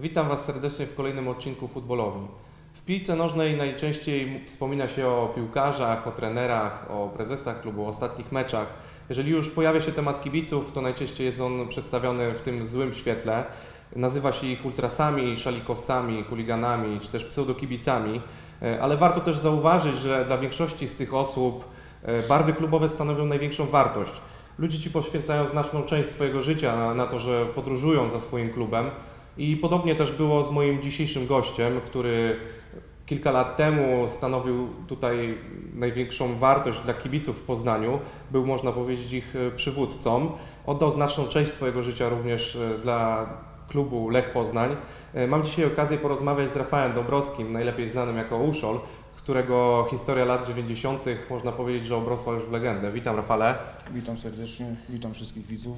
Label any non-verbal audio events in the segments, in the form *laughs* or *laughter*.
Witam Was serdecznie w kolejnym odcinku Futbolowni. W piłce nożnej najczęściej wspomina się o piłkarzach, o trenerach, o prezesach klubu, o ostatnich meczach. Jeżeli już pojawia się temat kibiców, to najczęściej jest on przedstawiony w tym złym świetle. Nazywa się ich ultrasami, szalikowcami, chuliganami czy też pseudokibicami, E, ale warto też zauważyć, że dla większości z tych osób e, barwy klubowe stanowią największą wartość. Ludzie ci poświęcają znaczną część swojego życia na, na to, że podróżują za swoim klubem. I podobnie też było z moim dzisiejszym gościem, który kilka lat temu stanowił tutaj największą wartość dla kibiców w Poznaniu. Był, można powiedzieć, ich e, przywódcą. Oddał znaczną część swojego życia również e, dla klubu Lech Poznań. E, Mam dzisiaj okazję porozmawiać z Rafałem Dąbrowskim, najlepiej znanym jako Uszol, którego historia lat 90. można powiedzieć, że obrosła już w legendę. Witam Rafale. Witam serdecznie, witam wszystkich widzów.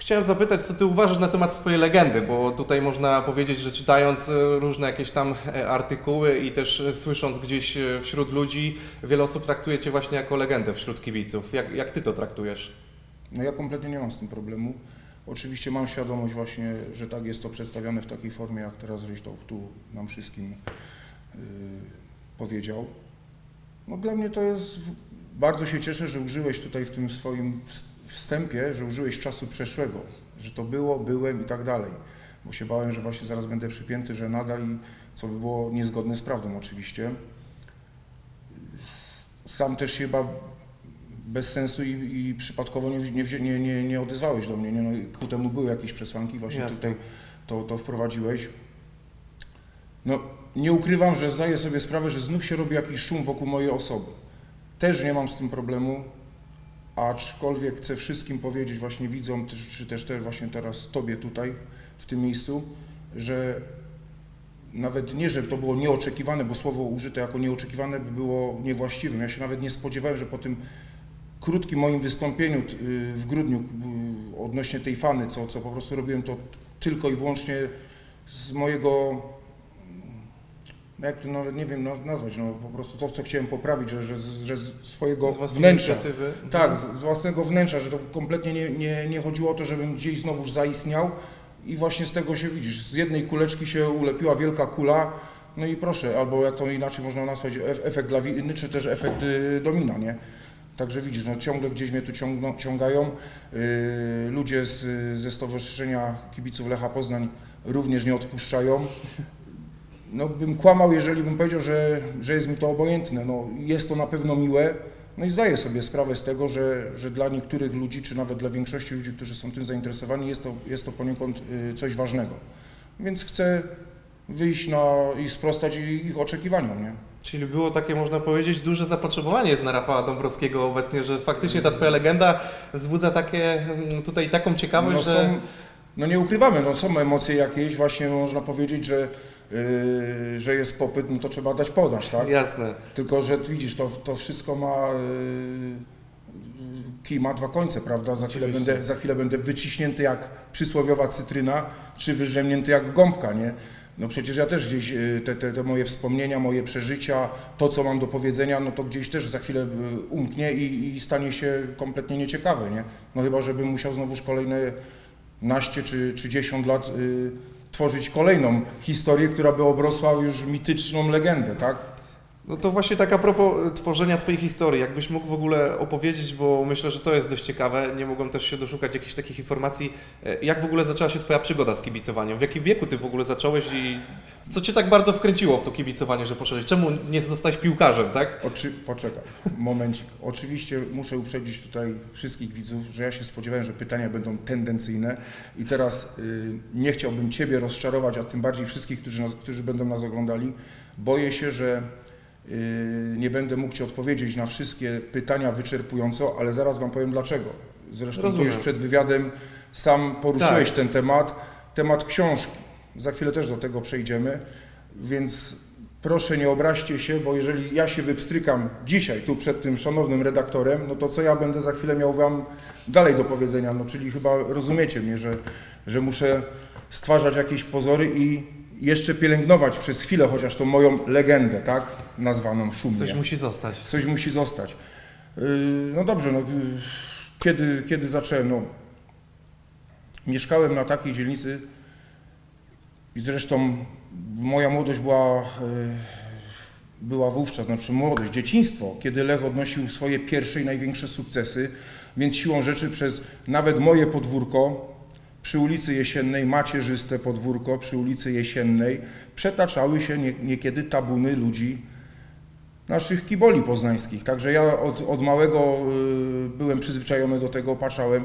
Chciałem zapytać, co ty uważasz na temat swojej legendy, bo tutaj można powiedzieć, że czytając e, różne jakieś tam e, artykuły i też e, słysząc gdzieś wśród ludzi, wiele osób traktuje cię właśnie jako legendę wśród kibiców. Jak, jak ty to traktujesz? No ja kompletnie nie mam z tym problemu. Oczywiście mam świadomość właśnie, że tak jest to przedstawione w takiej formie, jak teraz żeś to tu nam wszystkim yy, powiedział. No dla mnie to jest, bardzo się cieszę, że użyłeś tutaj w tym swoim wst- wstępie, że użyłeś czasu przeszłego, że to było, byłem i tak dalej. Bo się bałem, że właśnie zaraz będę przypięty, że nadal i co by było niezgodne z prawdą oczywiście. Sam też się chyba bez sensu i, i przypadkowo nie, nie, nie, nie odezwałeś do mnie. Nie? No, ku temu były jakieś przesłanki, właśnie Jasne. tutaj to, to wprowadziłeś. No, nie ukrywam, że zdaję sobie sprawę, że znów się robi jakiś szum wokół mojej osoby. Też nie mam z tym problemu, aczkolwiek chcę wszystkim powiedzieć, właśnie widzom, czy, też też właśnie teraz Tobie tutaj, w tym miejscu, że nawet nie, że to było nieoczekiwane, bo słowo użyte jako nieoczekiwane by było niewłaściwym. Ja się nawet nie spodziewałem, że po tym krótkim moim wystąpieniu w grudniu odnośnie tej fany, co, co po prostu robiłem to tylko i wyłącznie z mojego, jak to nawet nie wiem naz- nazwać, no po prostu to, co chciałem poprawić, że, że, z- że z swojego Z wnętrza, inicjatywy? tak, z, z własnego wnętrza, że to kompletnie nie, nie, nie chodziło o to, żebym gdzieś znowuż zaistniał i właśnie z tego się widzisz, z jednej kuleczki się ulepiła wielka kula, no i proszę, albo jak to inaczej można nazwać, ef- efekt lawiny, czy też efekt y, domina, nie? Także widzisz, no ciągle gdzieś mnie tu ciągną, ciągają. Yy, ludzie z, ze Stowarzyszenia Kibiców Lecha Poznań również nie odpuszczają. No bym kłamał, jeżeli bym powiedział, że, że jest mi to obojętne. No, jest to na pewno miłe. No i zdaję sobie sprawę z tego, że, że dla niektórych ludzi, czy nawet dla większości ludzi, którzy są tym zainteresowani, jest to, jest to poniekąd y, coś ważnego. Więc chcę wyjść na, i sprostać ich ich oczekiwaniom, nie? Czyli było takie, można powiedzieć, duże zapotrzebowanie jest na Rafała Dąbrowskiego obecnie, że faktycznie ta twoja legenda wzbudza takie, mm, tutaj taką ciekawość, No, że... są, no nie ukrywamy, no są emocje jakieś, właśnie można powiedzieć, że, że jest popyt, no to trzeba dać podać, tak? Jasne. Tylko, że widzisz, to, to wszystko ma, yy, kij ma dwa końce, prawda? Za chwilę, Oczywiście. będę, za chwilę będę wyciśnięty jak przysłowiowa cytryna, czy wyżemnięty jak gąbka, nie? No przecież ja też gdzieś yy, te, te, te moje wspomnienia, moje przeżycia, to co mam do powiedzenia, no to gdzieś też za chwilę umknie i, i stanie się kompletnie nieciekawe, nie? No chyba, żebym musiał znowuż kolejne naście czy, czy 10 lat y, tworzyć kolejną historię, która by obrosła już mityczną legendę, tak? No to właśnie tak a propos e, tworzenia Twojej historii, jakbyś mógł w ogóle opowiedzieć, bo myślę, że to jest dość ciekawe, nie mogłem też się doszukać jakichś takich informacji, e, jak w ogóle zaczęła się Twoja przygoda z kibicowaniem, w jakim wieku Ty w ogóle zacząłeś i co Cię tak bardzo wkręciło w to kibicowanie, że poszedłeś, czemu nie zostałeś piłkarzem, tak? Oczy, poczekaj, momencik. Oczywiście muszę uprzedzić tutaj wszystkich widzów, że ja się spodziewałem, że pytania będą tendencyjne i teraz y, nie chciałbym Ciebie rozczarować, a tym bardziej wszystkich, którzy, nas, którzy będą nas oglądali. Boję się, że nie będę mógł Ci odpowiedzieć na wszystkie pytania wyczerpująco, ale zaraz Wam powiem dlaczego. Zresztą to Rozumiem. już przed wywiadem sam poruszyłeś Tak. ten temat, temat książki. Za chwilę też do tego przejdziemy, więc proszę nie obraźcie się, bo jeżeli ja się wypstrykam dzisiaj tu przed tym szanownym redaktorem, no to co ja będę za chwilę miał Wam dalej do powiedzenia, no czyli chyba rozumiecie mnie, że, że muszę stwarzać jakieś pozory i jeszcze pielęgnować przez chwilę chociaż tą moją legendę, tak, nazwaną szumnie. Coś musi zostać. Coś musi zostać. Yy, No dobrze, no, yy, kiedy, kiedy zacząłem? No, mieszkałem na takiej dzielnicy, I zresztą moja młodość była, e, była wówczas, znaczy młodość, dzieciństwo, kiedy Lech odnosił swoje pierwsze i największe sukcesy, więc siłą rzeczy przez nawet moje podwórko przy ulicy Jesiennej, macierzyste podwórko przy ulicy Jesiennej, przetaczały się nie, niekiedy tabuny ludzi naszych kiboli poznańskich. Także ja od, od małego y, byłem przyzwyczajony do tego, patrzałem.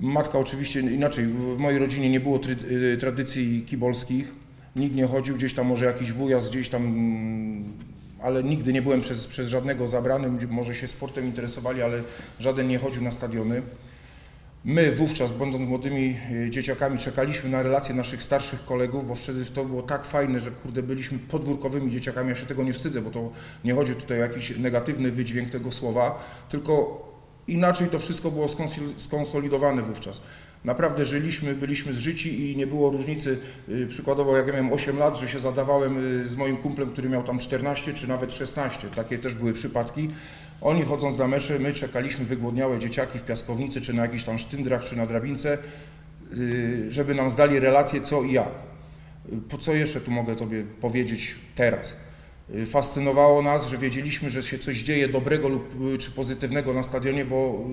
Matka oczywiście inaczej, w mojej rodzinie nie było y, tradycji kibolskich, nikt nie chodził, gdzieś tam może jakiś wujas, gdzieś tam, ale nigdy nie byłem przez, przez żadnego zabranym, może się sportem interesowali, ale żaden nie chodził na stadiony. My wówczas, będąc młodymi y, dzieciakami, czekaliśmy na relacje naszych starszych kolegów, bo wtedy to było tak fajne, że kurde, byliśmy podwórkowymi dzieciakami. Ja się tego nie wstydzę, bo to nie chodzi tutaj o jakiś negatywny wydźwięk tego słowa, tylko inaczej to wszystko było skonsolidowane wówczas. Naprawdę żyliśmy, byliśmy zżyci i nie było różnicy, y, przykładowo jak ja miałem 8 lat, że się zadawałem y, z moim kumplem, który miał tam 14 czy nawet 16. Takie też były przypadki. Oni chodząc na mecze, my czekaliśmy wygłodniałe dzieciaki w piaskownicy, czy na jakichś tam sztyndrach, czy na drabince, y, żeby nam zdali relacje co i jak. Po co jeszcze tu mogę Tobie powiedzieć teraz? Fascynowało nas, że wiedzieliśmy, że się coś dzieje dobrego lub czy pozytywnego na stadionie, bo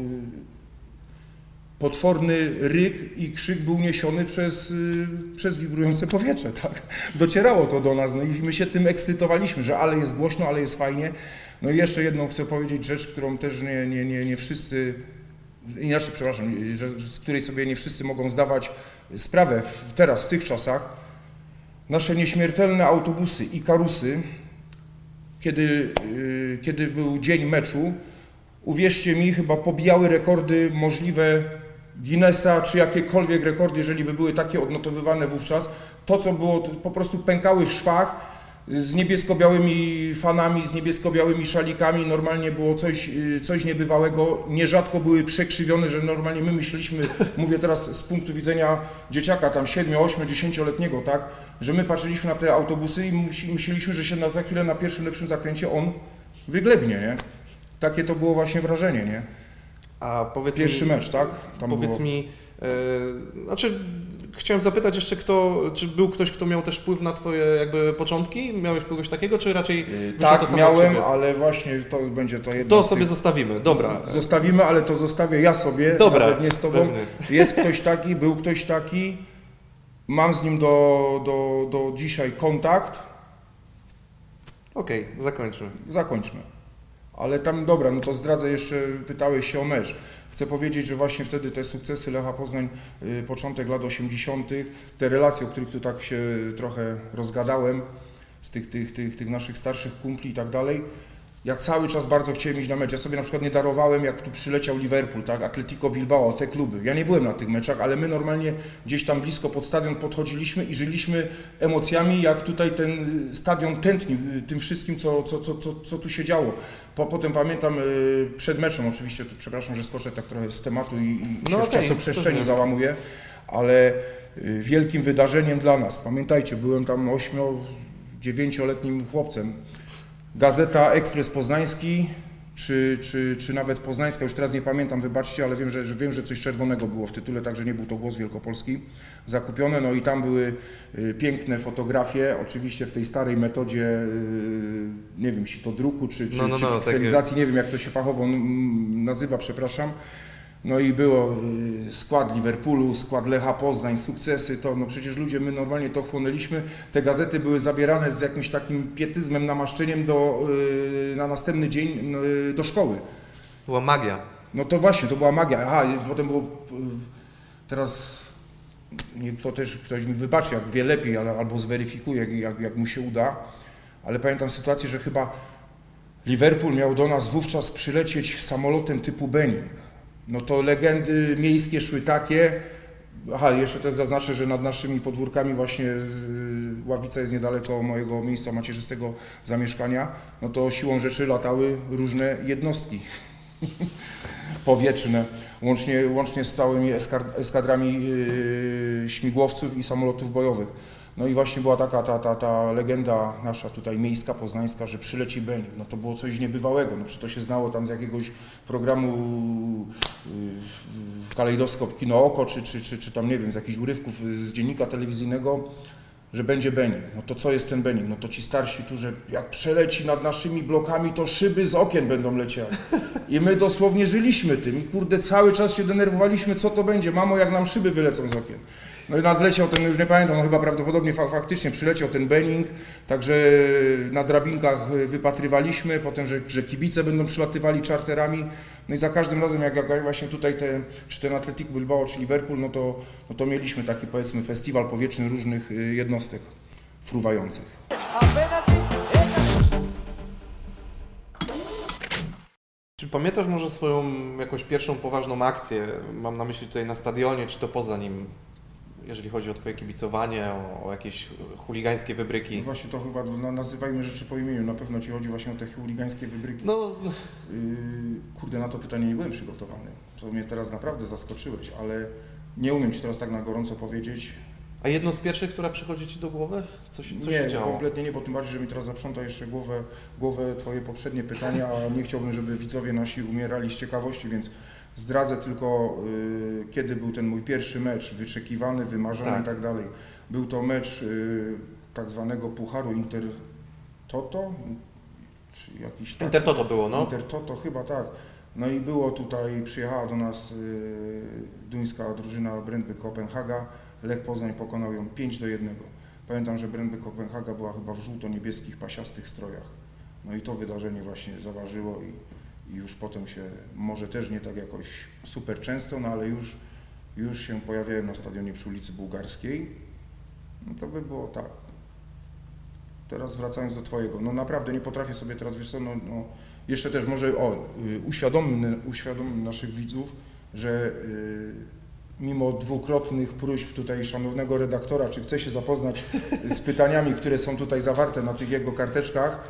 potworny ryk i krzyk był niesiony przez, y, przez wibrujące powietrze, tak? Docierało to do nas, no i my się tym ekscytowaliśmy, że ale jest głośno, ale jest fajnie. No i jeszcze jedną chcę powiedzieć rzecz, którą też nie, nie, nie, nie wszyscy, inaczej przepraszam, że, z której sobie nie wszyscy mogą zdawać sprawę w, teraz, w tych czasach. Nasze nieśmiertelne autobusy i karusy, kiedy, yy, kiedy był dzień meczu, uwierzcie mi, chyba pobijały rekordy możliwe Guinnessa czy jakiekolwiek rekordy, jeżeli by były takie odnotowywane wówczas, to co było, po prostu pękały w szwach z niebiesko-białymi fanami, z niebiesko-białymi szalikami, normalnie było coś, y, coś niebywałego, nierzadko były przekrzywione, że normalnie my myśleliśmy, *laughs* mówię teraz z punktu widzenia dzieciaka tam 7, 8, 10-letniego, tak, że my patrzyliśmy na te autobusy i myśleliśmy, że się na, za chwilę na pierwszym lepszym zakręcie on wyglebnie, nie? Takie to było właśnie wrażenie, nie? A powiedz Pierwszy mi, mecz, tak? Tam powiedz było... mi, e, znaczy chciałem zapytać jeszcze, kto, czy był ktoś, kto miał też wpływ na Twoje jakby początki? Miałeś kogoś takiego, czy raczej yy, Tak, miałem, ale właśnie to będzie to jedno To sobie tych... zostawimy, dobra. Zostawimy, ale to zostawię ja sobie, dobra, nawet nie z Tobą. Pewnie. *laughs* Jest ktoś taki, był ktoś taki, mam z nim do, do, do dzisiaj kontakt. Okej, okay, zakończmy. Zakończmy. Ale tam, dobra, no to zdradzę jeszcze, pytałeś się o mecz. Chcę powiedzieć, że właśnie wtedy te sukcesy Lecha Poznań, y, początek lat 80., te relacje, o których tu tak się trochę rozgadałem, z tych, tych, tych, tych naszych starszych kumpli i tak dalej, ja cały czas bardzo chciałem iść na mecz. Ja sobie na przykład nie darowałem, jak tu przyleciał Liverpool, tak, Atletico Bilbao, te kluby. Ja nie byłem na tych meczach, ale my normalnie gdzieś tam blisko pod stadion podchodziliśmy i żyliśmy emocjami, jak tutaj ten stadion tętnił tym wszystkim, co, co, co, co, co tu się działo. Po, potem pamiętam y, przed meczem, oczywiście, przepraszam, że skoczę tak trochę z tematu i, i no się okay, w czasoprzestrzeni załamuję, ale y, wielkim wydarzeniem dla nas. Pamiętajcie, byłem tam 8-9-letnim chłopcem Gazeta Ekspres Poznański, czy, czy, czy nawet Poznańska, już teraz nie pamiętam, wybaczcie, ale wiem że, że, wiem, że coś czerwonego było w tytule, także nie był to głos wielkopolski zakupione. No i tam były y, piękne fotografie, oczywiście w tej starej metodzie, y, nie wiem, czy to druku, czy, czy, no, no, no, czy pikselizacji, takie... nie wiem jak to się fachowo nazywa, przepraszam. No i było y, skład Liverpoolu, skład Lecha Poznań, sukcesy, to no przecież ludzie, my normalnie to chłonęliśmy. Te gazety były zabierane z jakimś takim pietyzmem, namaszczeniem do, y, na następny dzień y, do szkoły. Była magia. No to właśnie, to była magia. Aha, potem było, teraz to też ktoś mi wybaczy, jak wie lepiej, albo zweryfikuje, jak, jak mu się uda, ale pamiętam sytuację, że chyba Liverpool miał do nas wówczas przylecieć samolotem typu Benin no to legendy miejskie szły takie. Aha, jeszcze też zaznaczę, że nad naszymi podwórkami właśnie Ławica jest niedaleko mojego miejsca macierzystego zamieszkania, no to siłą rzeczy latały różne jednostki *laughs* powietrzne, łącznie, łącznie z całymi eskadrami yy, śmigłowców i samolotów bojowych. No i właśnie była taka ta, ta, ta legenda nasza tutaj miejska, poznańska, że przyleci Benin. No to było coś niebywałego, no czy to się znało tam z jakiegoś programu w kalejdoskop Kino Oko, czy, czy, czy, czy tam nie wiem, z jakichś urywków z dziennika telewizyjnego. że będzie Benik. No to co jest ten Benik? No to ci starsi tu, że jak przeleci nad naszymi blokami, to szyby z okien będą leciały. I my dosłownie żyliśmy tym i kurde cały czas się denerwowaliśmy, co to będzie. Mamo, jak nam szyby wylecą z okien. No i nadleciał ten, już nie pamiętam, no chyba prawdopodobnie fa faktycznie przyleciał ten Benning, także na drabinkach wypatrywaliśmy, potem, że, że kibice będą przylatywali czarterami, no i za każdym razem, jak, jak właśnie tutaj te, czy ten Athletic Bilbao, czy Liverpool, no to, no to mieliśmy taki powiedzmy festiwal powietrzny różnych y, jednostek fruwających. Czy pamiętasz może swoją jakąś pierwszą poważną akcję? Mam na myśli tutaj na stadionie, czy to poza nim? Jeżeli chodzi o Twoje kibicowanie, o, o jakieś chuligańskie wybryki. No właśnie to chyba no, nazywajmy rzeczy po imieniu. Na pewno Ci chodzi właśnie o te chuligańskie wybryki. No, yy, kurde, na to pytanie nie byłem przygotowany. To mnie teraz naprawdę zaskoczyłeś, ale nie umiem Ci teraz tak na gorąco powiedzieć. A jedno z pierwszych, która przychodzi Ci do głowy? Co, się, co nie, kompletnie nie, bo tym bardziej, że mi teraz zaprząta jeszcze głowę, głowę Twoje poprzednie pytania, a nie chciałbym, żeby widzowie nasi umierali z ciekawości, więc Zdradzę tylko, y, kiedy był ten mój pierwszy mecz, wyczekiwany, wymarzony tak. i tak dalej. Był to mecz y, tak zwanego Pucharu Inter Toto, czy jakiś tak, Inter Toto było, no. Inter Toto, chyba tak. No i było tutaj, przyjechała do nas y, duńska drużyna Brentby Kopenhaga. Lech Poznań pokonał ją 5 do 1. Pamiętam, że Brentby Kopenhaga była chyba w żółto-niebieskich, pasiastych strojach. No i to wydarzenie właśnie zaważyło i i już potem się, może też nie tak jakoś super często, no ale już, już się pojawiają na stadionie przy ulicy Bułgarskiej, no to by było tak. Teraz wracając do Twojego, no naprawdę nie potrafię sobie teraz, wiesz co, no, no jeszcze też może, o, y, uświadommy naszych widzów, że y, mimo dwukrotnych próśb tutaj szanownego redaktora, czy chce się zapoznać z pytaniami, które są tutaj zawarte na tych jego karteczkach,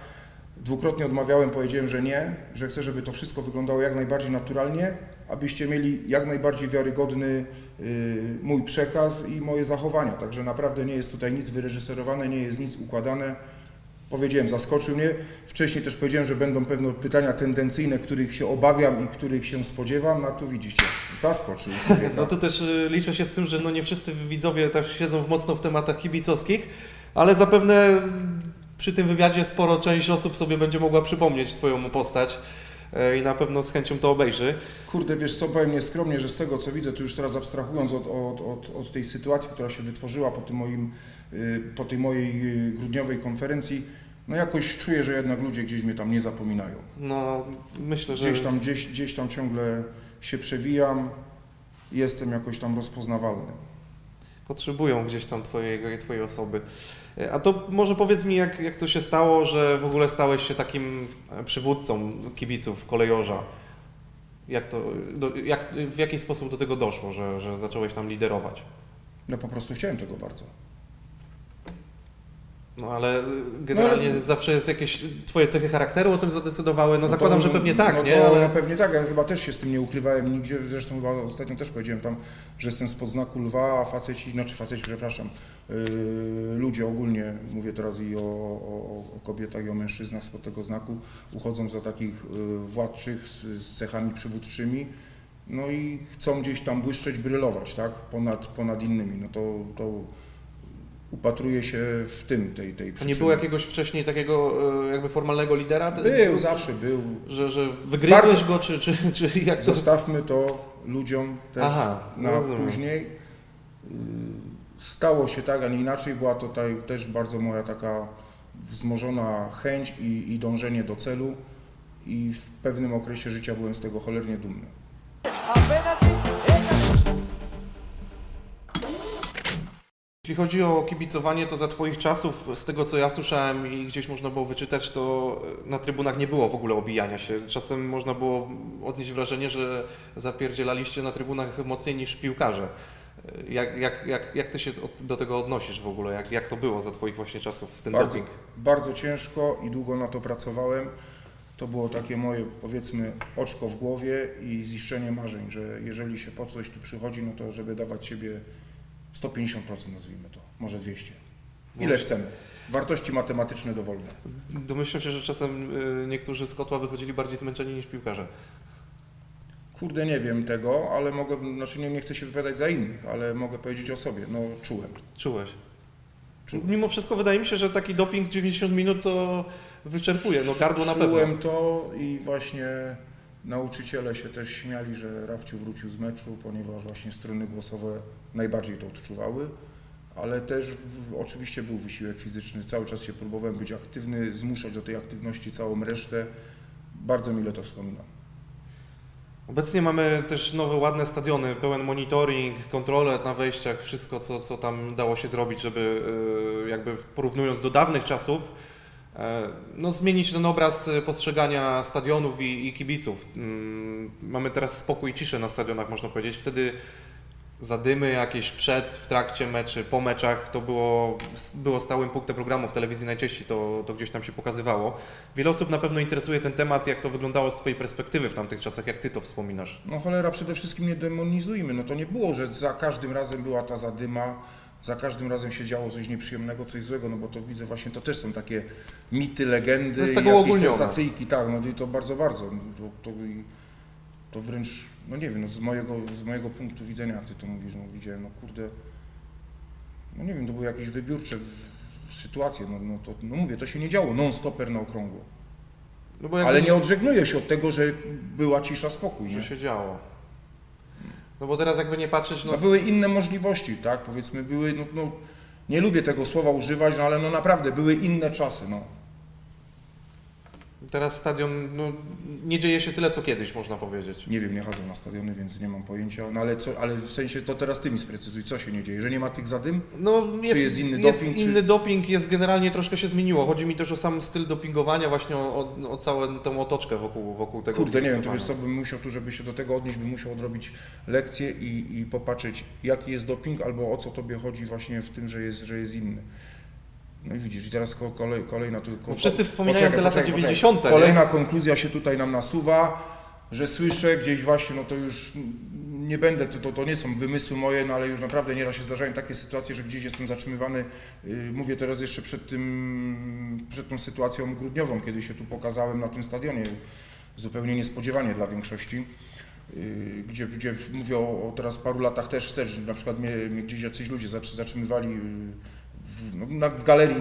Dwukrotnie odmawiałem, powiedziałem, że nie, że chcę, żeby to wszystko wyglądało jak najbardziej naturalnie, abyście mieli jak najbardziej wiarygodny y, mój przekaz i moje zachowania. Także naprawdę nie jest tutaj nic wyreżyserowane, nie jest nic układane. Powiedziałem, zaskoczył mnie. Wcześniej też powiedziałem, że będą pewne pytania tendencyjne, których się obawiam i których się spodziewam. No tu widzicie, zaskoczył człowieka. *laughs* No to też y, liczę się z tym, że no nie wszyscy widzowie też siedzą mocno w tematach kibicowskich, ale zapewne przy tym wywiadzie sporo część osób sobie będzie mogła przypomnieć Twoją postać e, i na pewno z chęcią to obejrzy. Kurde, wiesz co, powiem nieskromnie, że z tego co widzę, tu już teraz abstrahując od, od, od, od tej sytuacji, która się wytworzyła po, tym moim, y, po tej mojej y, grudniowej konferencji, no jakoś czuję, że jednak ludzie gdzieś mnie tam nie zapominają. No, myślę, że... Gdzieś tam, gdzieś, gdzieś tam ciągle się przewijam, jestem jakoś tam rozpoznawalny. Potrzebują gdzieś tam twojej, twojej osoby. A to może powiedz mi, jak, jak to się stało, że w ogóle stałeś się takim przywódcą kibiców kolejorza? Jak to, do, jak, w jaki sposób do tego doszło, że, że zacząłeś tam liderować? No po prostu chciałem tego bardzo. No ale generalnie no, zawsze jest jakieś twoje cechy charakteru o tym zadecydowały. No, no zakładam, to, że pewnie tak, no nie? To, ale... No pewnie tak, ja chyba też się z tym nie ukrywałem nigdzie. Zresztą chyba ostatnio też powiedziałem tam, że jestem spod znaku lwa, a faceci, znaczy faceci, przepraszam, yy, ludzie ogólnie, mówię teraz i o, o, o, kobietach i o mężczyznach spod tego znaku, uchodzą za takich yy, władczych z, z cechami przywódczymi no i chcą gdzieś tam błyszczeć, brylować, tak, ponad, ponad innymi. No to, to upatruje się w tym, tej, tej przyczyny. A nie było jakiegoś wcześniej takiego e, jakby formalnego lidera? Był, zawsze był. Że, że wygryzłeś Bardzo... go, czy, czy, czy jak to? Zostawmy to ludziom też Aha, na rozumiem. później. Y, stało się tak, a nie inaczej. Była to tutaj też bardzo moja taka wzmożona chęć i, i dążenie do celu i w pewnym okresie życia byłem z tego cholernie dumny. Jeśli chodzi o kibicowanie, to za Twoich czasów, z tego co ja słyszałem i gdzieś można było wyczytać, to na trybunach nie było w ogóle obijania się. Czasem można było odnieść wrażenie, że zapierdzielaliście na trybunach mocniej niż piłkarze. Jak, jak, jak, jak Ty się do tego odnosisz w ogóle? Jak, jak to było za Twoich właśnie czasów, ten bardzo, doping? Bardzo ciężko i długo na to pracowałem. To było takie moje, powiedzmy, oczko w głowie i ziszczenie marzeń, że jeżeli się po coś tu przychodzi, no to żeby dawać siebie 150% nazwijmy to, może 200. Ile chcemy? Wartości matematyczne dowolne. Domyślam się, że czasem y, niektórzy z kotła wychodzili bardziej zmęczeni niż piłkarze. Kurde, nie wiem tego, ale mogę, znaczy nie, nie chcę się wypowiadać za innych, ale mogę powiedzieć o sobie. No, czułem. Czułeś. Mimo wszystko wydaje mi się, że taki doping 90 minut to wyczerpuje, no gardło na pewno. Czułem to i właśnie nauczyciele się też śmiali, że Rafciu wrócił z meczu, ponieważ właśnie strony głosowe najbardziej to odczuwały, ale też w, oczywiście był wysiłek fizyczny, cały czas się próbowałem być aktywny, zmuszać do tej aktywności całą resztę. Bardzo mile to wspominam. Obecnie mamy też nowe, ładne stadiony, pełen monitoring, kontrole na wejściach, wszystko, co, co tam dało się zrobić, żeby e, jakby porównując do dawnych czasów, e, no, zmienić ten obraz postrzegania stadionów i, i kibiców. Mm, Mamy teraz spokój i ciszę na stadionach, można powiedzieć. Wtedy zadymy jakieś przed, w trakcie meczy, po meczach, to było, było stałym punktem programu w telewizji, najczęściej to, to gdzieś tam się pokazywało. Wiele osób na pewno interesuje ten temat, jak to wyglądało z Twojej perspektywy w tamtych czasach, jak Ty to wspominasz. No cholera, przede wszystkim nie demonizujmy. No to nie było, że za każdym razem była ta zadyma, za każdym razem się działo coś nieprzyjemnego, coś złego, no bo to widzę właśnie, to też są takie mity, legendy, To jest tego sensacyjki, tak, no i to bardzo, bardzo. No To, to, to wręcz, no nie wiem, no z, mojego, z mojego punktu widzenia, jak Ty to mówisz, no widziałem, no kurde, no nie wiem, to były jakieś wybiórcze sytuacje, no, no to, no mówię, to się nie działo non-stoper na okrągło. No Ale nie odżegnuję się od tego, że była cisza, spokój, nie? że się działo. No bo teraz jakby nie patrzeć, no No były inne możliwości, tak? Powiedzmy, były, no, no nie lubię tego słowa używać, no ale no naprawdę były inne czasy, no. Teraz stadion, no nie dzieje się tyle co kiedyś, można powiedzieć. Nie wiem, nie chodzę na stadiony, więc nie mam pojęcia, no ale, co, ale w sensie to teraz ty mi sprecyzuj, co się nie dzieje, że nie ma tych zadym? No jest, jest inny jest doping, czy- inny doping, jest generalnie troszkę się zmieniło. Chodzi mi też o sam styl dopingowania, właśnie o, o, o całą tą otoczkę wokół, wokół tego Kurde, nie wiem, to wiesz co, bym musiał tu, żeby się do tego odnieść, bym musiał odrobić lekcję i, i popatrzeć, jaki jest doping, albo o co tobie chodzi właśnie w tym, że jest, że jest inny. No i widzisz, i teraz ko- kolej, kolejna tylko... Bo wszyscy wspominają te lata 90., nie? Kolejna konkluzja się tutaj nam nasuwa, że słyszę gdzieś właśnie, no to już nie będę, to, to, to nie są wymysły moje, no ale już naprawdę nieraz się zdarzają takie sytuacje, że gdzieś jestem zatrzymywany. Yy, Mówię teraz jeszcze przed tym, przed tą sytuacją grudniową, kiedy się tu pokazałem na tym stadionie, zupełnie niespodziewanie dla większości. Yy, Gdzie, gdzie mówię o, o teraz paru latach też wstecz, na przykład mnie, mnie gdzieś jacyś ludzie zatrzy- zatrzymywali yy, w, galerii,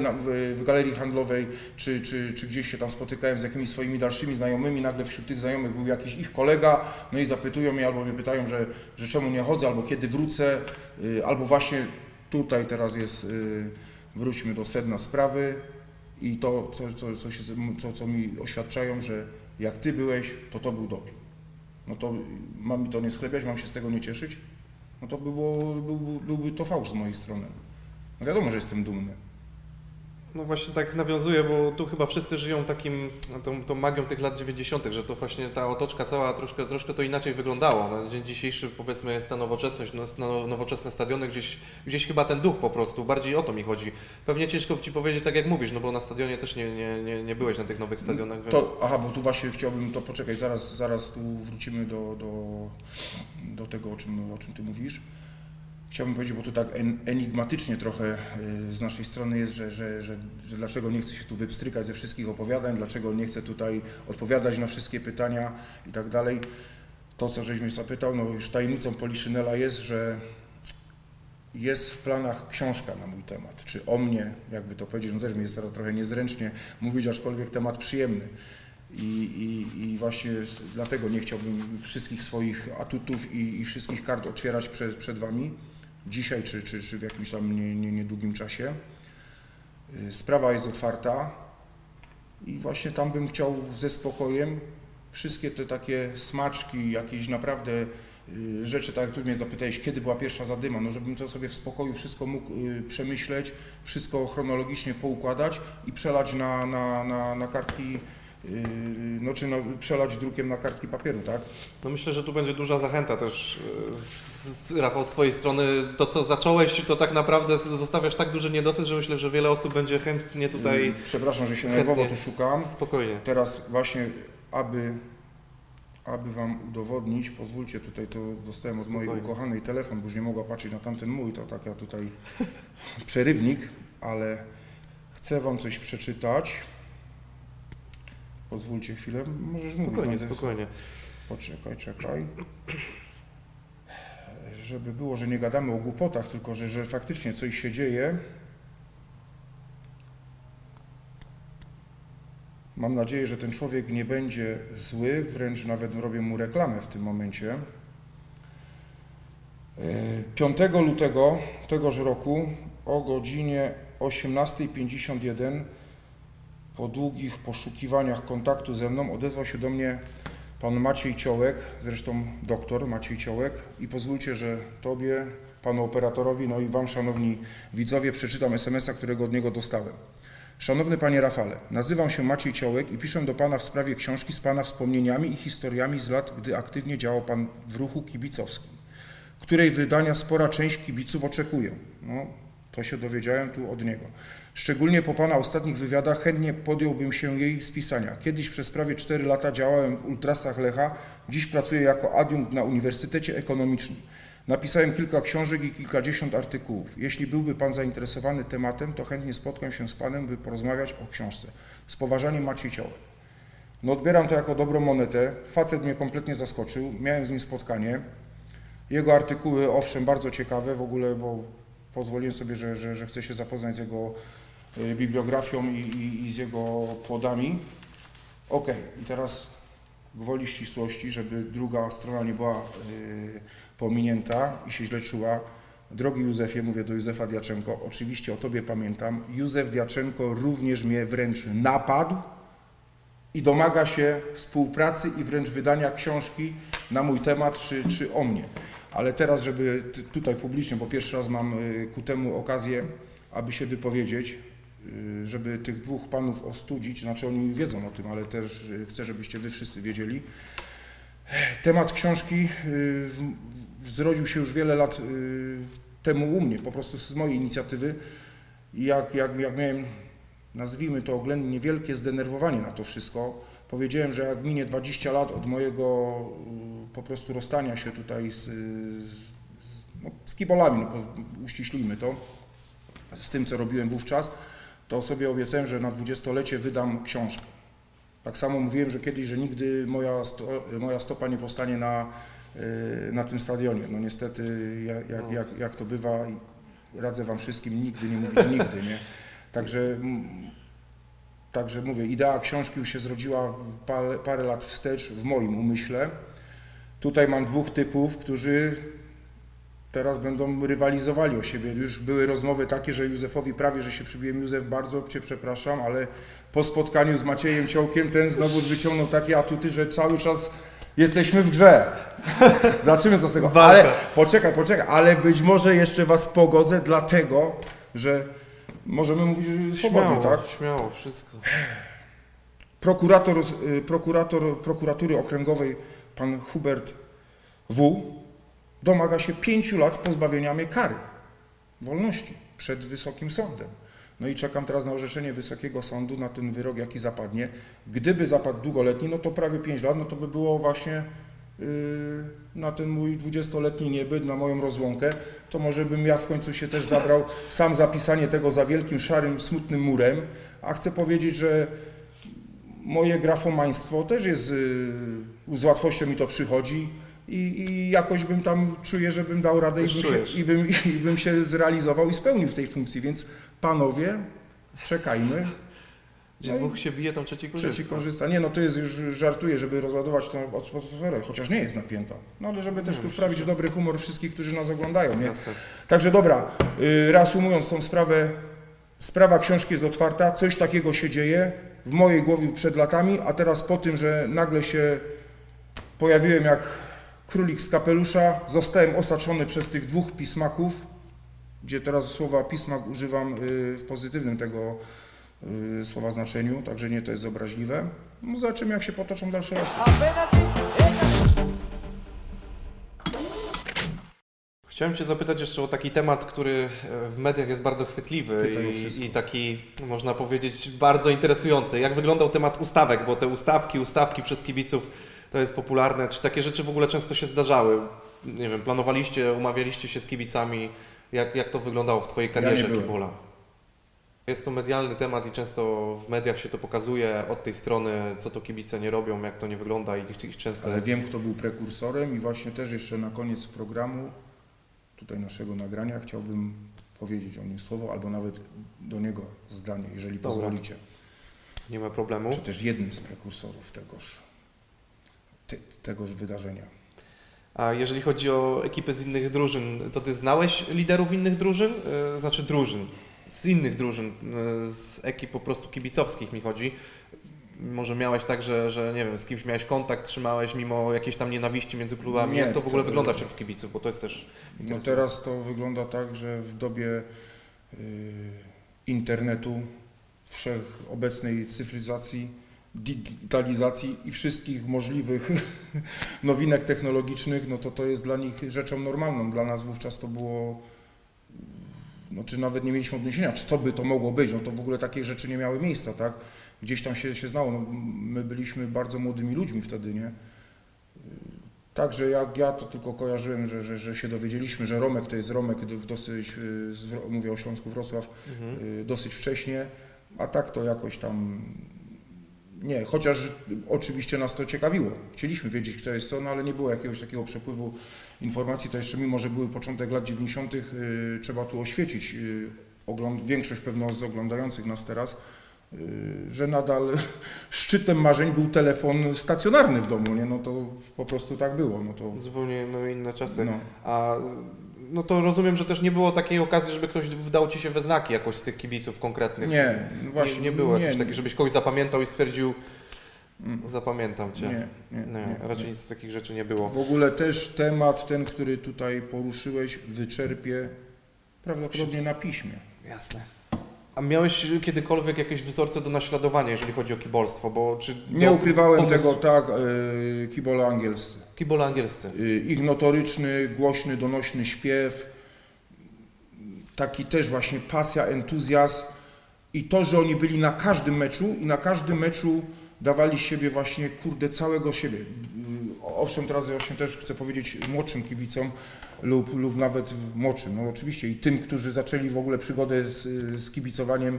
w, galerii handlowej, czy, czy, czy gdzieś się tam spotykałem z jakimiś swoimi dalszymi znajomymi, nagle wśród tych znajomych był jakiś ich kolega, no i zapytują mnie albo mnie pytają, że, że czemu nie chodzę, albo kiedy wrócę, yy, albo właśnie tutaj teraz jest, yy, wróćmy do sedna sprawy i to, co, co, co, się, co, co mi oświadczają, że jak ty byłeś, to to był doping. No to mam mi to nie sklepiać, mam się z tego nie cieszyć? No to by było, byłby to fałsz z mojej strony. Wiadomo, że jestem dumny. No właśnie tak nawiązuję, bo tu chyba wszyscy żyją takim, tą, tą magią tych lat 90., że to właśnie ta otoczka cała troszkę, troszkę to inaczej wyglądało. Na dzień dzisiejszy powiedzmy jest ta nowoczesność, no, no, nowoczesne stadiony, gdzieś, gdzieś chyba ten duch po prostu, bardziej o to mi chodzi. Pewnie ciężko Ci powiedzieć tak jak mówisz, no bo na stadionie też nie, nie, nie, nie byłeś na tych nowych stadionach, więc... To, aha, bo tu właśnie chciałbym to poczekać, zaraz, zaraz tu wrócimy do, do, do tego, o czym, o czym ty mówisz. Chciałbym powiedzieć, bo to tak en, enigmatycznie trochę y, z naszej strony jest, że, że, że, że dlaczego nie chcę się tu wypstrykać ze wszystkich opowiadań, dlaczego nie chcę tutaj odpowiadać na wszystkie pytania i tak dalej. To, co żeś mnie zapytał, no już tajemnicą Poliszynela jest, że jest w planach książka na mój temat, czy o mnie, jakby to powiedzieć, no też mi jest teraz trochę niezręcznie mówić, aczkolwiek temat przyjemny. I, i, I właśnie dlatego nie chciałbym wszystkich swoich atutów i, i wszystkich kart otwierać przed, przed Wami dzisiaj, czy, czy, czy w jakimś tam nie, nie, niedługim czasie. Y, Sprawa jest otwarta i właśnie tam bym chciał ze spokojem wszystkie te takie smaczki, jakieś naprawdę y, rzeczy, tak jak tu mnie zapytałeś, kiedy była pierwsza zadyma, no żebym to sobie w spokoju wszystko mógł y, przemyśleć, wszystko chronologicznie poukładać i przelać na, na, na, na kartki, no czy no, przelać drukiem na kartki papieru, tak? No myślę, że tu będzie duża zachęta też z, z, Rafał, z Twojej strony. To, co zacząłeś, to tak naprawdę zostawiasz tak duży niedosyt, że myślę, że wiele osób będzie chętnie tutaj Y, Przepraszam, że się nerwowo tu szukam. spokojnie. Teraz właśnie, aby, aby Wam udowodnić, pozwólcie tutaj, to dostałem od mojej Spokojnie. ukochanej telefon, bo już nie mogła patrzeć na tamten mój, to tak ja tutaj *laughs* przerywnik, ale chcę Wam coś przeczytać. Pozwólcie chwilę, możesz Spokojnie, mówić, spokojnie. Poczekaj, czekaj. Żeby było, że nie gadamy o głupotach, tylko że, że faktycznie coś się dzieje. Mam nadzieję, że ten człowiek nie będzie zły, wręcz nawet robię mu reklamę w tym momencie. E, 5 lutego tegoż roku o godzinie 18.51 po długich poszukiwaniach kontaktu ze mną odezwał się do mnie pan Maciej Ciołek, zresztą doktor Maciej Ciołek i pozwólcie, że Tobie, panu operatorowi, no i Wam, szanowni widzowie, przeczytam SMS-a, którego od niego dostałem. Szanowny Panie Rafale, nazywam się Maciej Ciołek i piszę do Pana w sprawie książki z Pana wspomnieniami i historiami z lat, gdy aktywnie działał Pan w ruchu kibicowskim, której wydania spora część kibiców oczekuje. No, to się dowiedziałem tu od niego. Szczególnie po Pana ostatnich wywiadach chętnie podjąłbym się jej spisania. Kiedyś przez prawie 4 lata działałem w Ultrasach Lecha, dziś pracuję jako adiunkt na Uniwersytecie Ekonomicznym. Napisałem kilka książek i kilkadziesiąt artykułów. Jeśli byłby Pan zainteresowany tematem, to chętnie spotkam się z Panem, by porozmawiać o książce. Z poważaniem Maciej Ciołek. No odbieram to jako dobrą monetę. Facet mnie kompletnie zaskoczył. Miałem z nim spotkanie. Jego artykuły, owszem, bardzo ciekawe w ogóle, bo pozwoliłem sobie, że, że, że chcę się zapoznać z jego y, bibliografią i, i, i z jego płodami. Ok, i teraz gwoli ścisłości, żeby druga strona nie była y, pominięta i się źle czuła. Drogi Józefie, mówię do Józefa Diaczenko, oczywiście o Tobie pamiętam. Józef Diaczenko również mnie wręcz napadł i domaga się współpracy i wręcz wydania książki na mój temat czy, czy o mnie. Ale teraz, żeby tutaj publicznie, bo pierwszy raz mam y, ku temu okazję, aby się wypowiedzieć, y, żeby tych dwóch panów ostudzić, znaczy oni wiedzą o tym, ale też y, chcę, żebyście wy wszyscy wiedzieli. Temat książki zrodził się już wiele lat temu u mnie, po prostu z mojej inicjatywy. Jak, jak, jak miałem, nazwijmy to oględnie, niewielkie zdenerwowanie na to wszystko, powiedziałem, że jak minie 20 lat od mojego po prostu rozstania się tutaj z, z, z, no, z kibolami, no, uściślijmy to, z tym, co robiłem wówczas, to sobie obiecałem, że na dwudziestolecie wydam książkę. Tak samo mówiłem, że kiedyś, że nigdy moja, sto, moja stopa nie postanie na, y, na tym stadionie. No niestety, jak, jak, jak, jak to bywa, radzę Wam wszystkim nigdy nie mówić *laughs* nigdy, nie? Także, także mówię, idea książki już się zrodziła parę, parę lat wstecz w moim umyśle. Tutaj mam dwóch typów, którzy teraz będą rywalizowali o siebie. Już były rozmowy takie, że Józefowi prawie, że się przybiłem. Józef, bardzo Cię przepraszam, ale po spotkaniu z Maciejem Ciołkiem ten znowu wyciągnął takie atuty, że cały czas jesteśmy w grze. *laughs* Zobaczymy co z tego. Ale poczekaj, poczekaj, ale być może jeszcze Was pogodzę, dlatego, że możemy mówić swobodnie, tak? śmiało, wszystko. Prokurator, y, prokurator prokuratury okręgowej, pan Hubert W., domaga się pięciu lat pozbawienia mnie kary wolności przed Wysokim Sądem. No i czekam teraz na orzeczenie Wysokiego Sądu, na ten wyrok, jaki zapadnie. Gdyby zapadł długoletni, no to prawie 5 lat, no to by było właśnie yy, na ten mój 20-letni niebyt, na moją rozłąkę, to może bym ja w końcu się też zabrał sam zapisanie tego za wielkim, szarym, smutnym murem, a chcę powiedzieć, że moje grafomaństwo też jest, yy, z łatwością mi to przychodzi i, i jakoś bym tam czuję, że bym dał radę i bym, się, i, bym, *laughs* i bym się zrealizował i spełnił w tej funkcji, więc panowie, czekajmy. Gdzie No dwóch się bije, tam trzeci korzysta. Trzeci korzysta. Nie, no to jest już żartuję, żeby rozładować tą atmosferę, chociaż nie jest napięta. No ale żeby też No, tu wprawić dobry humor wszystkich, którzy nas oglądają, nie? Także dobra, y, reasumując tą sprawę, sprawa książki jest otwarta, coś takiego się dzieje w mojej głowie przed latami, a teraz po tym, że nagle się pojawiłem jak królik z kapelusza, zostałem osaczony przez tych dwóch pismaków, gdzie teraz słowa pismak używam y, w pozytywnym tego y, słowa znaczeniu, także nie to jest obraźliwe. No zobaczymy jak się potoczą dalsze losy. Chciałem Cię zapytać jeszcze o taki temat, który e, w mediach jest bardzo chwytliwy i, i taki, można powiedzieć, bardzo interesujący. Jak wyglądał temat ustawek, bo te ustawki, ustawki przez kibiców to jest popularne. Czy takie rzeczy w ogóle często się zdarzały? Nie wiem, planowaliście, umawialiście się z kibicami? Jak, jak to wyglądało w Twojej karierze byłem. kibola? Jest to medialny temat i często w mediach się to pokazuje od tej strony, co to kibice nie robią, jak to nie wygląda i ich często... Ale wiem, kto był prekursorem i właśnie też jeszcze na koniec programu, tutaj naszego nagrania, chciałbym powiedzieć o nim słowo, albo nawet do niego zdanie, jeżeli Dobra. pozwolicie. Nie ma problemu. czy też jednym z prekursorów tegoż, te, tegoż wydarzenia. A jeżeli chodzi o ekipy z innych drużyn, to ty znałeś liderów innych drużyn? Yy, znaczy drużyn, z innych drużyn, yy, z ekip po prostu kibicowskich mi chodzi. Może miałeś tak, że, że nie wiem, z kimś miałeś kontakt, trzymałeś mimo jakiejś tam nienawiści między klubami. Nie, Jak to w ogóle to- wygląda wśród kibiców, bo to jest też No teraz to wygląda tak, że w dobie y, internetu, wszechobecnej cyfryzacji, digitalizacji i wszystkich możliwych *laughs* nowinek technologicznych, no to to jest dla nich rzeczą normalną. Dla nas wówczas to było, no czy nawet nie mieliśmy odniesienia, czy co by to mogło być, no to w ogóle takie rzeczy nie miały miejsca, tak? Gdzieś tam się, się znało, no, my byliśmy bardzo młodymi ludźmi wtedy, nie? Także jak ja to tylko kojarzyłem, że, że, że się dowiedzieliśmy, że Romek to jest Romek w dosyć, mówię o Śląsku Wrocław, Mhm. y, dosyć wcześnie, a tak to jakoś tam nie, chociaż oczywiście nas to ciekawiło. Chcieliśmy wiedzieć, kto jest co, no ale nie było jakiegoś takiego przepływu informacji. To jeszcze mimo, że były początek lat 90., y, trzeba tu oświecić y, ogląd- większość pewno z oglądających nas teraz, że nadal *laughs* szczytem marzeń był telefon stacjonarny w domu, nie? No to po prostu tak było. No to, Zupełnie no, inne czasy. no. A no to rozumiem, że też nie było takiej okazji, żeby ktoś wdał ci się we znaki jakoś z tych kibiców konkretnych. Nie, właśnie. nie, nie było nie, takich, żebyś kogoś zapamiętał i stwierdził, Mm. zapamiętam cię. Nie, nie, Nie, nie, raczej nic z takich rzeczy nie było. W ogóle też temat ten, który tutaj poruszyłeś, wyczerpie prawdopodobnie na piśmie. Jasne. A miałeś kiedykolwiek jakieś wzorce do naśladowania, jeżeli chodzi o kibolstwo? Bo czy Nie do- ukrywałem pomysł- tego tak, yy, kibole angielscy. Kibole angielscy. Y, Ich notoryczny, głośny, donośny śpiew, taki też właśnie pasja, entuzjazm i to, że oni byli na każdym meczu i na każdym meczu dawali siebie właśnie, kurde, całego siebie. Y, Owszem, teraz właśnie też chcę powiedzieć młodszym kibicom lub, lub nawet młodszym, no oczywiście i tym, którzy zaczęli w ogóle przygodę z, z kibicowaniem,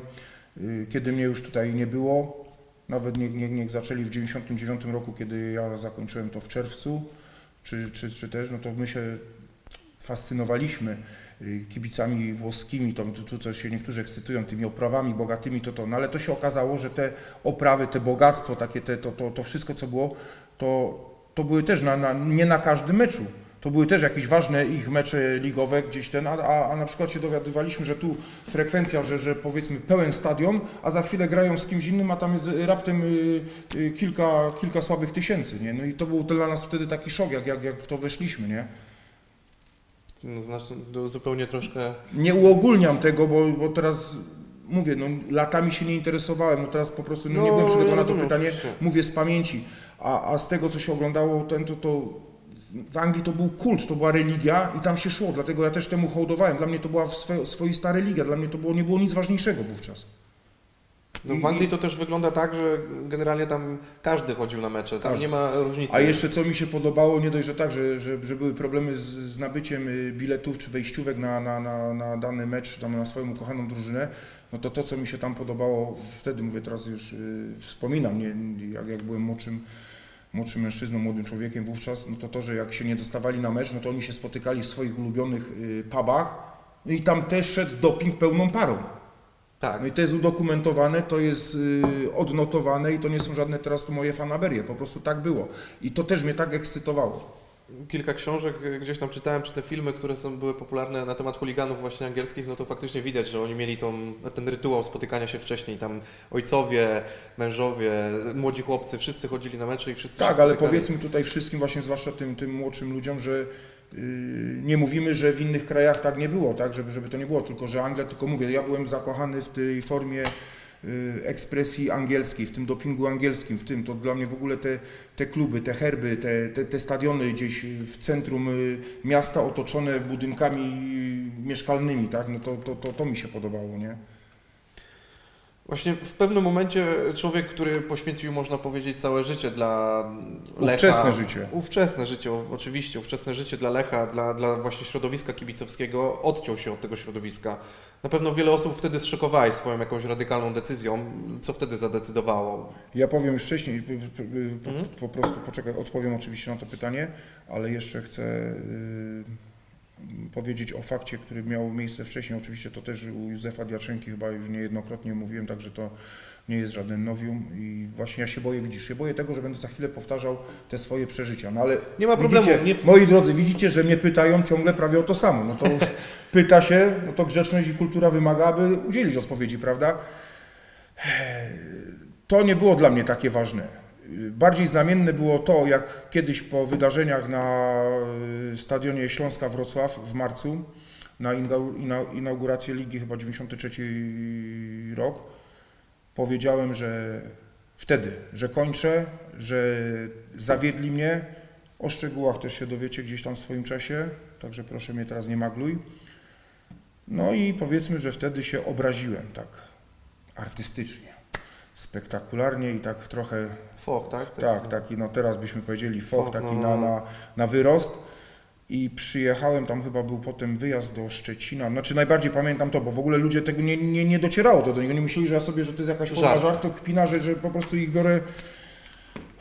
y, kiedy mnie już tutaj nie było, nawet niech, niech zaczęli w 99 roku, kiedy ja zakończyłem to w czerwcu, czy, czy, czy też, no to my się fascynowaliśmy y, kibicami włoskimi, to tu co się niektórzy ekscytują tymi oprawami bogatymi, to to, no ale to się okazało, że te oprawy, te bogactwo, takie te, to, to, to wszystko co było, to, to były też na, na, nie na każdym meczu. To były też jakieś ważne ich mecze ligowe gdzieś ten, a, a, a na przykład się dowiadywaliśmy, że tu frekwencja, że, że powiedzmy pełen stadion, a za chwilę grają z kimś innym, a tam jest raptem y, y, kilka, kilka słabych tysięcy, nie? No i to był dla nas wtedy taki szok, jak, jak, jak w to weszliśmy, nie? No, znaczy, to zupełnie troszkę... Nie uogólniam tego, bo, bo teraz mówię, no latami się nie interesowałem, no teraz po prostu no, nie No, byłem przygotowany na to pytanie, oczywiście. mówię z pamięci, a, a z tego co się oglądało, ten, to, to w Anglii to był kult, to była religia i tam się szło, dlatego ja też temu hołdowałem, dla mnie to była swo, swoista religia, dla mnie to było, nie było nic ważniejszego wówczas. No, w Anglii to też wygląda tak, że generalnie tam każdy chodził na mecze, tam Każdy. nie ma różnicy. A jeszcze co mi się podobało, nie dość, że tak, że, że, że były problemy z, z nabyciem y, biletów czy wejściówek na, na, na, na dany mecz, tam na swoją ukochaną drużynę, no to to, co mi się tam podobało, wtedy mówię, teraz już y, wspominam, nie, jak, jak byłem młodszym, młodszym mężczyzną, młodym człowiekiem wówczas, no to to, że jak się nie dostawali na mecz, no to oni się spotykali w swoich ulubionych y, pubach no i tam też szedł doping pełną parą. Tak. No i to jest udokumentowane, to jest y, odnotowane i to nie są żadne teraz tu moje fanaberie, po prostu tak było. I to też mnie tak ekscytowało. Kilka książek y, gdzieś tam czytałem, czy te filmy, które są, były popularne na temat chuliganów właśnie angielskich, no to faktycznie widać, że oni mieli tą, ten rytuał spotykania się wcześniej. Tam ojcowie, mężowie, młodzi chłopcy, wszyscy chodzili na mecze i wszyscy Tak, ale powiedzmy tutaj wszystkim, właśnie zwłaszcza tym, tym młodszym ludziom, że yy, nie mówimy, że w innych krajach tak nie było, tak, żeby, żeby to nie było, tylko że Anglia, tylko mówię, ja byłem zakochany w tej formie ekspresji angielskiej, w tym dopingu angielskim, w tym, to dla mnie w ogóle te, te kluby, te herby, te, te, te stadiony gdzieś w centrum yy, miasta otoczone budynkami yy, mieszkalnymi, tak, no to, to, to, to mi się podobało, nie? Właśnie w pewnym momencie człowiek, który poświęcił, można powiedzieć, całe życie dla Lecha. Ówczesne życie. Ówczesne życie, oczywiście, ówczesne życie dla Lecha, dla, dla właśnie środowiska kibicowskiego, odciął się od tego środowiska. Na pewno wiele osób wtedy zszokowałeś swoją jakąś radykalną decyzją. Co wtedy zadecydowało? Ja powiem już wcześniej, p- p- p- po, Mhm. po prostu poczekaj, odpowiem oczywiście na to pytanie, ale jeszcze chcę y, mm, powiedzieć o fakcie, który miał miejsce wcześniej. Oczywiście to też u Józefa Diaczenki chyba już niejednokrotnie mówiłem, także to nie jest żaden nowium i właśnie ja się boję, widzisz, się boję tego, że będę za chwilę powtarzał te swoje przeżycia, no ale Nie ma problemu, widzicie, nie- moi drodzy, widzicie, że mnie pytają ciągle prawie o to samo, no to *laughs* pyta się, no to grzeczność i kultura wymaga, aby udzielić odpowiedzi, prawda? To nie było dla mnie takie ważne. Bardziej znamienne było to, jak kiedyś po wydarzeniach na y, stadionie Śląska Wrocław w marcu, na inau- ina- inaugurację ligi, chyba 93 rok, powiedziałem, że wtedy, że kończę, że zawiedli mnie. O szczegółach też się dowiecie gdzieś tam w swoim czasie, także proszę mnie teraz nie magluj. No i powiedzmy, że wtedy się obraziłem tak artystycznie, spektakularnie i tak trochę Foch, tak? tak, taki, no teraz byśmy powiedzieli foch, Foch, taki no, na, no. na, na wyrost. I przyjechałem, tam chyba był potem wyjazd do Szczecina. Znaczy najbardziej pamiętam to, bo w ogóle ludzie tego nie, nie, nie docierało to do niego. Nie myśleli, że ja sobie, że to jest jakaś forma Żart. żartu, kpina, że, że po prostu ich biorę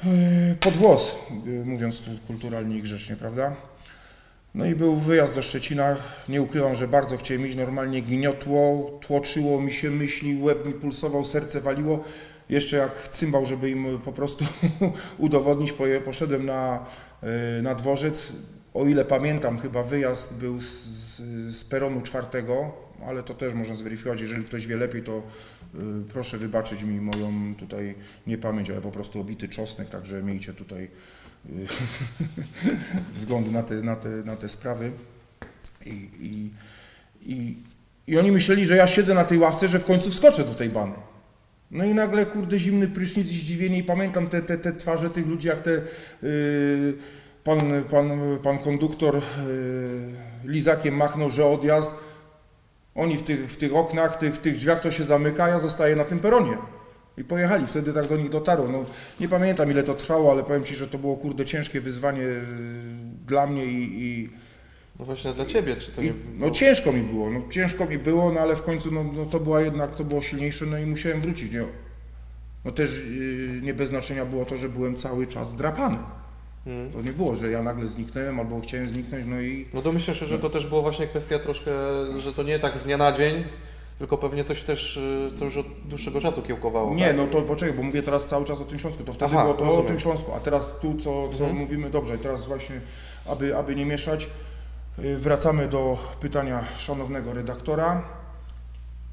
e, pod włos, e, mówiąc tu kulturalnie i grzecznie, prawda? No i był wyjazd do Szczecina. Nie ukrywam, że bardzo chciałem iść. Normalnie gniotło, tłoczyło mi się myśli, łeb mi pulsował, serce waliło. Jeszcze jak cymbał, żeby im po prostu *laughs* udowodnić, poszedłem na, y, na dworzec. O ile pamiętam, chyba wyjazd był z, z peronu czwartego, ale to też można zweryfikować. Jeżeli ktoś wie lepiej, to y, proszę wybaczyć mi moją tutaj niepamięć, ale po prostu obity czosnek, także miejcie tutaj *laughs* wzgląd na te, na te, na te sprawy. I, i, i, I oni myśleli, że ja siedzę na tej ławce, że w końcu wskoczę do tej bany. No i nagle, kurde, zimny prysznic i zdziwienie i pamiętam te, te, te twarze tych ludzi, jak te yy, pan, pan, pan konduktor yy, lizakiem machnął, że odjazd. Oni w tych, w tych oknach, tych, w tych drzwiach to się zamyka, ja zostaję na tym peronie. I pojechali, wtedy tak do nich dotarło. No, nie pamiętam ile to trwało, ale powiem Ci, że to było kurde ciężkie wyzwanie yy, dla mnie i, i, No właśnie dla ciebie, czy to nie... i, no ciężko mi było, no ciężko mi było, no ale w końcu no, no to była jednak, to było silniejsze, no i musiałem wrócić, nie? No też yy, nie bez znaczenia było to, że byłem cały czas drapany. Mm. To nie było, że ja nagle zniknąłem albo chciałem zniknąć, no i No domyślę się, że to też była właśnie kwestia troszkę, że to nie tak z dnia na dzień, tylko pewnie coś też, y, co już od dłuższego czasu kiełkowało. nie, tak? no to poczekaj, bo mówię teraz cały czas o tym Śląsku, to wtedy Aha, było to o rozumiem. tym Śląsku, a teraz tu, co, co Mhm. mówimy, dobrze, i teraz właśnie, aby, aby nie mieszać, yy, wracamy do pytania szanownego redaktora.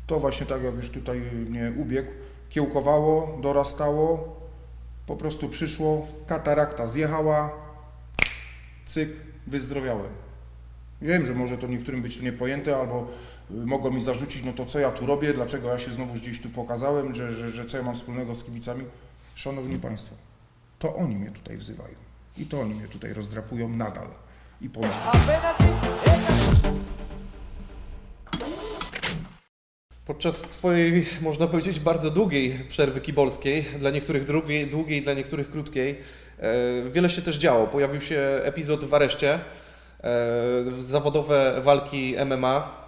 To właśnie tak, jak już tutaj mnie ubiegł, kiełkowało, dorastało, po prostu przyszło, katarakta zjechała, cyk, wyzdrowiałem. Wiem, że może to niektórym być tu niepojęte, albo y, mogą mi zarzucić, no to co ja tu robię, dlaczego ja się znowu gdzieś tu pokazałem, że, że, że co ja mam wspólnego z kibicami. Szanowni Państwo, to oni mnie tutaj wzywają i to oni mnie tutaj rozdrapują nadal i ponownie. Podczas Twojej, można powiedzieć, bardzo długiej przerwy kibolskiej, dla niektórych długiej, długiej dla niektórych krótkiej, e, wiele się też działo. Pojawił się epizod w areszcie, e, zawodowe walki MMA.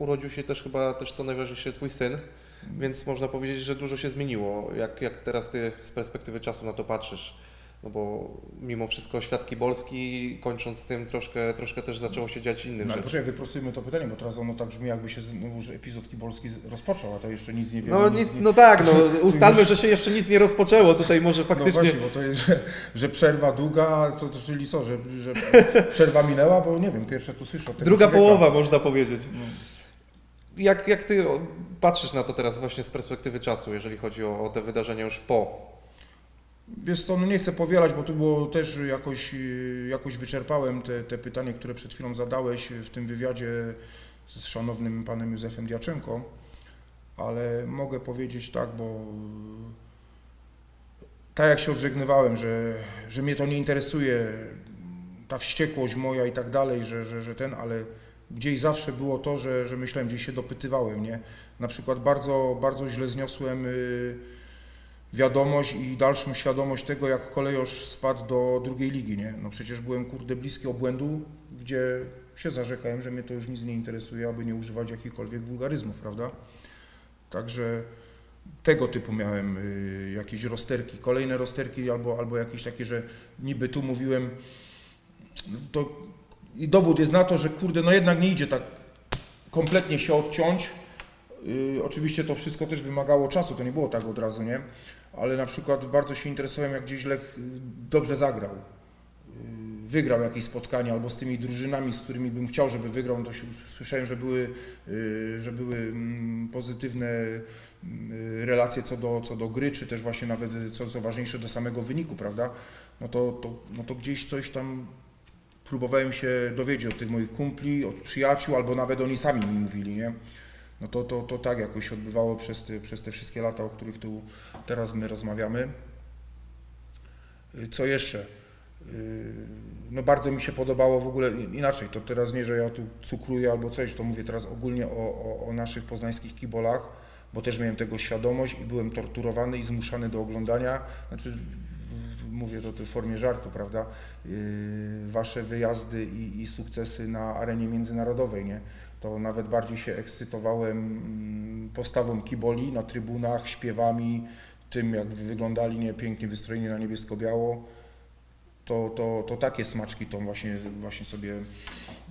Urodził się też chyba, też co najważniejsze, Twój syn, więc można powiedzieć, że dużo się zmieniło. Jak, jak teraz Ty z perspektywy czasu na to patrzysz? No bo mimo wszystko świat kibolski, kończąc tym, troszkę, troszkę też zaczęło się dziać innych No rzeczy. poczekaj, wyprostujmy to pytanie, bo teraz ono tak brzmi, jakby się znowuż epizod kibolski z- rozpoczął, a to jeszcze nic nie wiemy. No, nic, no tak, no *laughs* ustalmy, że się jeszcze nic nie rozpoczęło, tutaj może No faktycznie... właśnie, bo to jest, że, że przerwa długa, to, to czyli co, że, że *laughs* przerwa minęła, bo nie wiem, pierwsze tu słyszę. Druga połowa, można powiedzieć. No. Jak, jak ty patrzysz na to teraz właśnie z perspektywy czasu, jeżeli chodzi o, o te wydarzenia już po? Wiesz co, no nie chcę powielać, bo tu było też jakoś, y, jakoś wyczerpałem te, te pytanie, które przed chwilą zadałeś w tym wywiadzie z szanownym panem Józefem Diaczenko, ale mogę powiedzieć tak, bo tak jak się odżegnywałem, że, że mnie to nie interesuje, ta wściekłość moja i tak dalej, że, że, że ten, ale gdzieś zawsze było to, że, że myślałem, gdzieś się dopytywałem, nie? Na przykład bardzo, bardzo źle zniosłem y, wiadomość i dalszą świadomość tego, jak kolejosz spadł do drugiej ligi, nie? No przecież byłem, kurde, bliski obłędu, gdzie się zarzekałem, że mnie to już nic nie interesuje, aby nie używać jakichkolwiek wulgaryzmów, prawda? Także tego typu miałem y, jakieś rozterki, kolejne rozterki albo, albo jakieś takie, że niby tu mówiłem, to i dowód jest na to, że kurde, no jednak nie idzie tak kompletnie się odciąć. Yy, oczywiście to wszystko też wymagało czasu, to nie było tak od razu, nie? Ale na przykład bardzo się interesowałem, jak gdzieś Lech yy, dobrze zagrał. Yy, wygrał jakieś spotkanie albo z tymi drużynami, z którymi bym chciał, żeby wygrał, no to się, słyszałem, że były, yy, że były mm, pozytywne mm, relacje co do, co do gry, czy też właśnie nawet, co, co ważniejsze, do samego wyniku, prawda? No to, to, no to gdzieś coś tam próbowałem się dowiedzieć od tych moich kumpli, od przyjaciół, albo nawet oni sami mi mówili, nie? No to, to, to tak jakoś się odbywało przez te, przez te wszystkie lata, o których tu teraz my rozmawiamy. Co jeszcze? Y, No bardzo mi się podobało w ogóle inaczej, to teraz nie, że ja tu cukruję albo coś, to mówię teraz ogólnie o, o, o naszych poznańskich kibolach, bo też miałem tego świadomość i byłem torturowany i zmuszany do oglądania, znaczy mówię to w formie żartu, prawda, yy, wasze wyjazdy i, i sukcesy na arenie międzynarodowej, nie? To nawet bardziej się ekscytowałem mm, postawą kiboli na trybunach, śpiewami, tym jak wyglądali nie pięknie wystrojeni na niebiesko-biało. To, to, to takie smaczki to właśnie, właśnie sobie,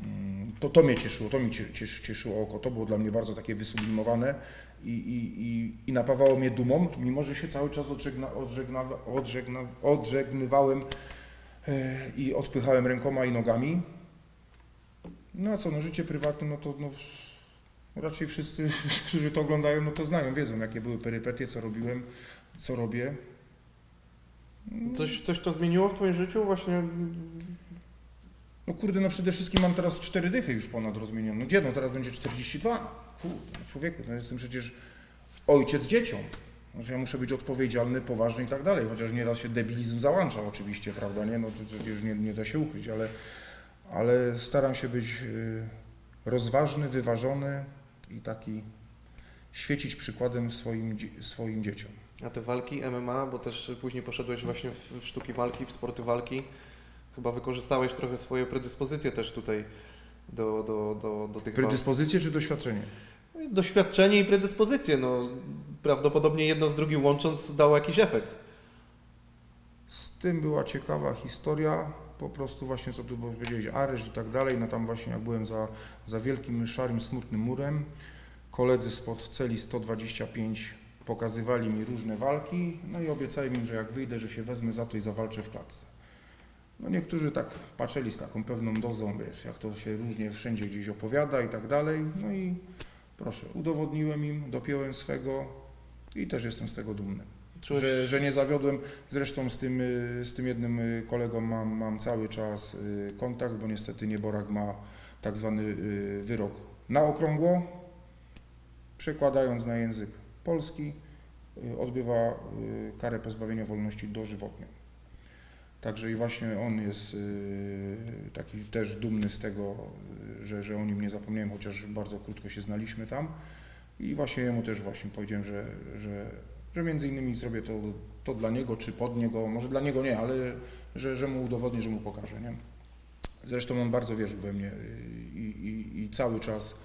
mm, to, to mnie cieszyło, to mi cie- cieszy, cieszyło oko, to było dla mnie bardzo takie wysublimowane i, i, i, i napawało mnie dumą, mimo że się cały czas odżegna, odżegna, odżegna, odżegnywałem e, i odpychałem rękoma i nogami. No a co, no życie prywatne, no to no, raczej wszyscy, *laughs* którzy to oglądają, no to znają, wiedzą jakie były perypetie, co robiłem, co robię. Coś, coś to zmieniło w Twoim życiu? Właśnie No kurde, no przede wszystkim mam teraz cztery dychy już ponad rozmienione. No gdzie, no teraz będzie 42. Kurde, no człowieku, no jestem przecież ojciec dzieciom. Znaczy ja muszę być odpowiedzialny, poważny i tak dalej, chociaż nieraz się debilizm załącza oczywiście, prawda, nie? No to przecież nie, nie da się ukryć, ale, ale staram się być y, rozważny, wyważony i taki świecić przykładem swoim, swoim dzieciom. A te walki MMA, bo też później poszedłeś właśnie w sztuki walki, w sporty walki. Chyba wykorzystałeś trochę swoje predyspozycje też tutaj do, do, do, do tych. Predyspozycje czy doświadczenie? Doświadczenie i predyspozycje, no prawdopodobnie jedno z drugim łącząc dało jakiś efekt. Z tym była ciekawa historia, po prostu właśnie co tu powiedziałeś, aryż i tak dalej, no tam właśnie jak byłem za, za wielkim, szarym, smutnym murem, koledzy spod celi 125 pokazywali mi różne walki, no i obiecali mi, że jak wyjdę, że się wezmę za to i zawalczę w klatce. No niektórzy tak patrzyli z taką pewną dozą, wiesz, jak to się różnie wszędzie gdzieś opowiada i tak dalej, no i proszę, udowodniłem im, dopiąłem swego i też jestem z tego dumny że, że nie zawiodłem. Zresztą z tym, y, z tym jednym y, kolegą mam, mam cały czas y, kontakt, bo niestety Nieborak ma tak zwany wyrok na okrągło. Przekładając na język polski, odbywa karę pozbawienia wolności dożywotnią. Także i właśnie on jest y, taki też dumny z tego, y, że, że o nim nie zapomniałem, chociaż bardzo krótko się znaliśmy tam. I właśnie jemu też właśnie powiedziałem, że, że, że między innymi zrobię to, to dla niego, czy pod niego, może dla niego nie, ale że, że mu udowodnię, że mu pokażę, nie? Zresztą on bardzo wierzył we mnie y, i, i, i cały czas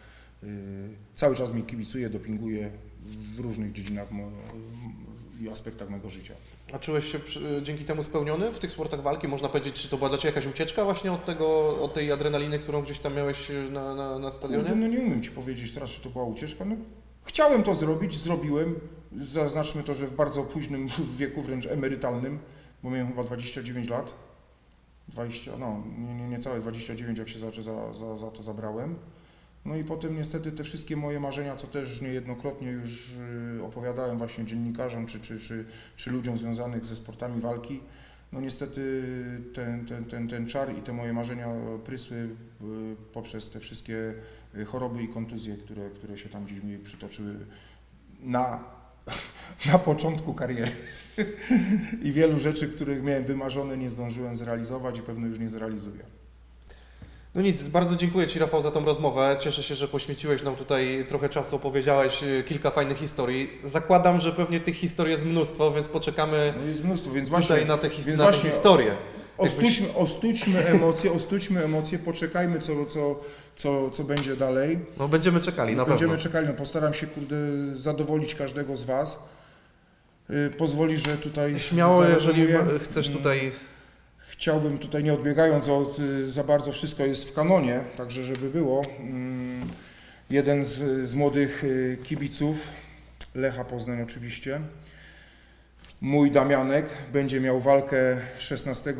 cały czas mi kibicuje, dopinguje w różnych dziedzinach i aspektach mojego życia. A czułeś się przy, dzięki temu spełniony w tych sportach walki? Można powiedzieć, czy to była dla Ciebie jakaś ucieczka właśnie od tego, od tej adrenaliny, którą gdzieś tam miałeś na, na, na Kurde, stadionie? no nie umiem Ci powiedzieć teraz, czy to była ucieczka. No, chciałem to zrobić, zrobiłem. Zaznaczmy to, że w bardzo późnym *laughs* wieku, wręcz emerytalnym, bo miałem chyba 29 lat. 20, no nie, nie, niecałe 29, jak się za, za, za, za to zabrałem. No i potem niestety te wszystkie moje marzenia, co też niejednokrotnie już y, opowiadałem właśnie dziennikarzom czy, czy, czy, czy ludziom związanych ze sportami walki, no niestety ten, ten, ten, ten czar i te moje marzenia prysły y, poprzez te wszystkie y, choroby i kontuzje, które, które się tam gdzieś mi przytoczyły na, *laughs* na początku kariery. *laughs* I wielu rzeczy, których miałem wymarzone, nie zdążyłem zrealizować i pewno już nie zrealizuję. No nic, bardzo dziękuję Ci Rafał za tą rozmowę. Cieszę się, że poświęciłeś nam tutaj trochę czasu, opowiedziałeś y, kilka fajnych historii. Zakładam, że pewnie tych historii jest mnóstwo, więc poczekamy No jest mnóstwo, więc tutaj właśnie na te, his- na te historie. ostućmy, ostućmy emocje, ostućmy emocje, poczekajmy co, co, co, co będzie dalej. No będziemy czekali, na Będziemy pewno. czekali, no postaram się kurde zadowolić każdego z Was. Yy, pozwoli, że tutaj Śmiało, jeżeli zareaguję. chcesz tutaj Chciałbym tutaj nie odbiegając od y, za bardzo, wszystko jest w kanonie, także żeby było. mm, Jeden z, z młodych y, kibiców, Lecha Poznań oczywiście, mój Damianek, będzie miał walkę 16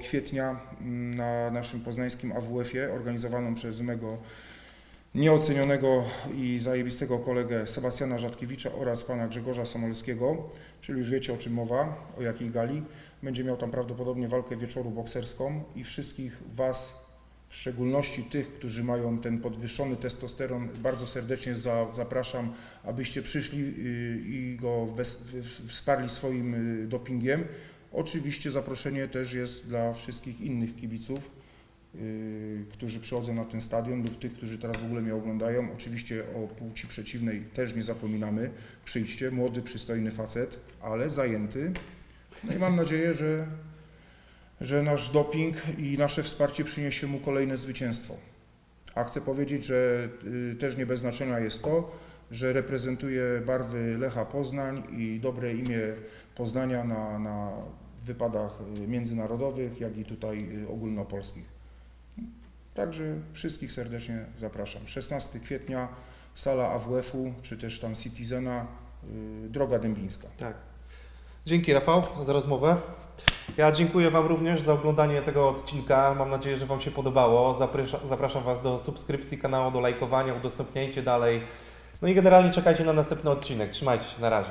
kwietnia mm, na naszym poznańskim AWF-ie, organizowaną przez mego nieocenionego i zajebistego kolegę Sebastiana Rzadkiewicza oraz pana Grzegorza Samolskiego, czyli już wiecie o czym mowa, o jakiej gali. Będzie miał tam prawdopodobnie walkę wieczoru bokserską i wszystkich Was, w szczególności tych, którzy mają ten podwyższony testosteron, bardzo serdecznie za, zapraszam, abyście przyszli y, i go wes- wsparli swoim y, dopingiem. Oczywiście zaproszenie też jest dla wszystkich innych kibiców, którzy przychodzą na ten stadion lub tych, którzy teraz w ogóle mnie oglądają. Oczywiście o płci przeciwnej też nie zapominamy. Przyjdźcie, młody, przystojny facet, ale zajęty. No i mam nadzieję, że, że nasz doping i nasze wsparcie przyniesie mu kolejne zwycięstwo. A chcę powiedzieć, że y, też nie bez znaczenia jest to, że reprezentuje barwy Lecha Poznań i dobre imię Poznania na, na wypadach y, międzynarodowych, jak i tutaj y, ogólnopolskich. Także wszystkich serdecznie zapraszam. 16 kwietnia, sala AWF-u, czy też tam Citizena, y, Droga Dębińska. Tak. Dzięki Rafał za rozmowę. Ja dziękuję Wam również za oglądanie tego odcinka. Mam nadzieję, że Wam się podobało. Zapraszam, zapraszam Was do subskrypcji kanału, do lajkowania, udostępniajcie dalej. No i generalnie czekajcie na następny odcinek. Trzymajcie się, na razie.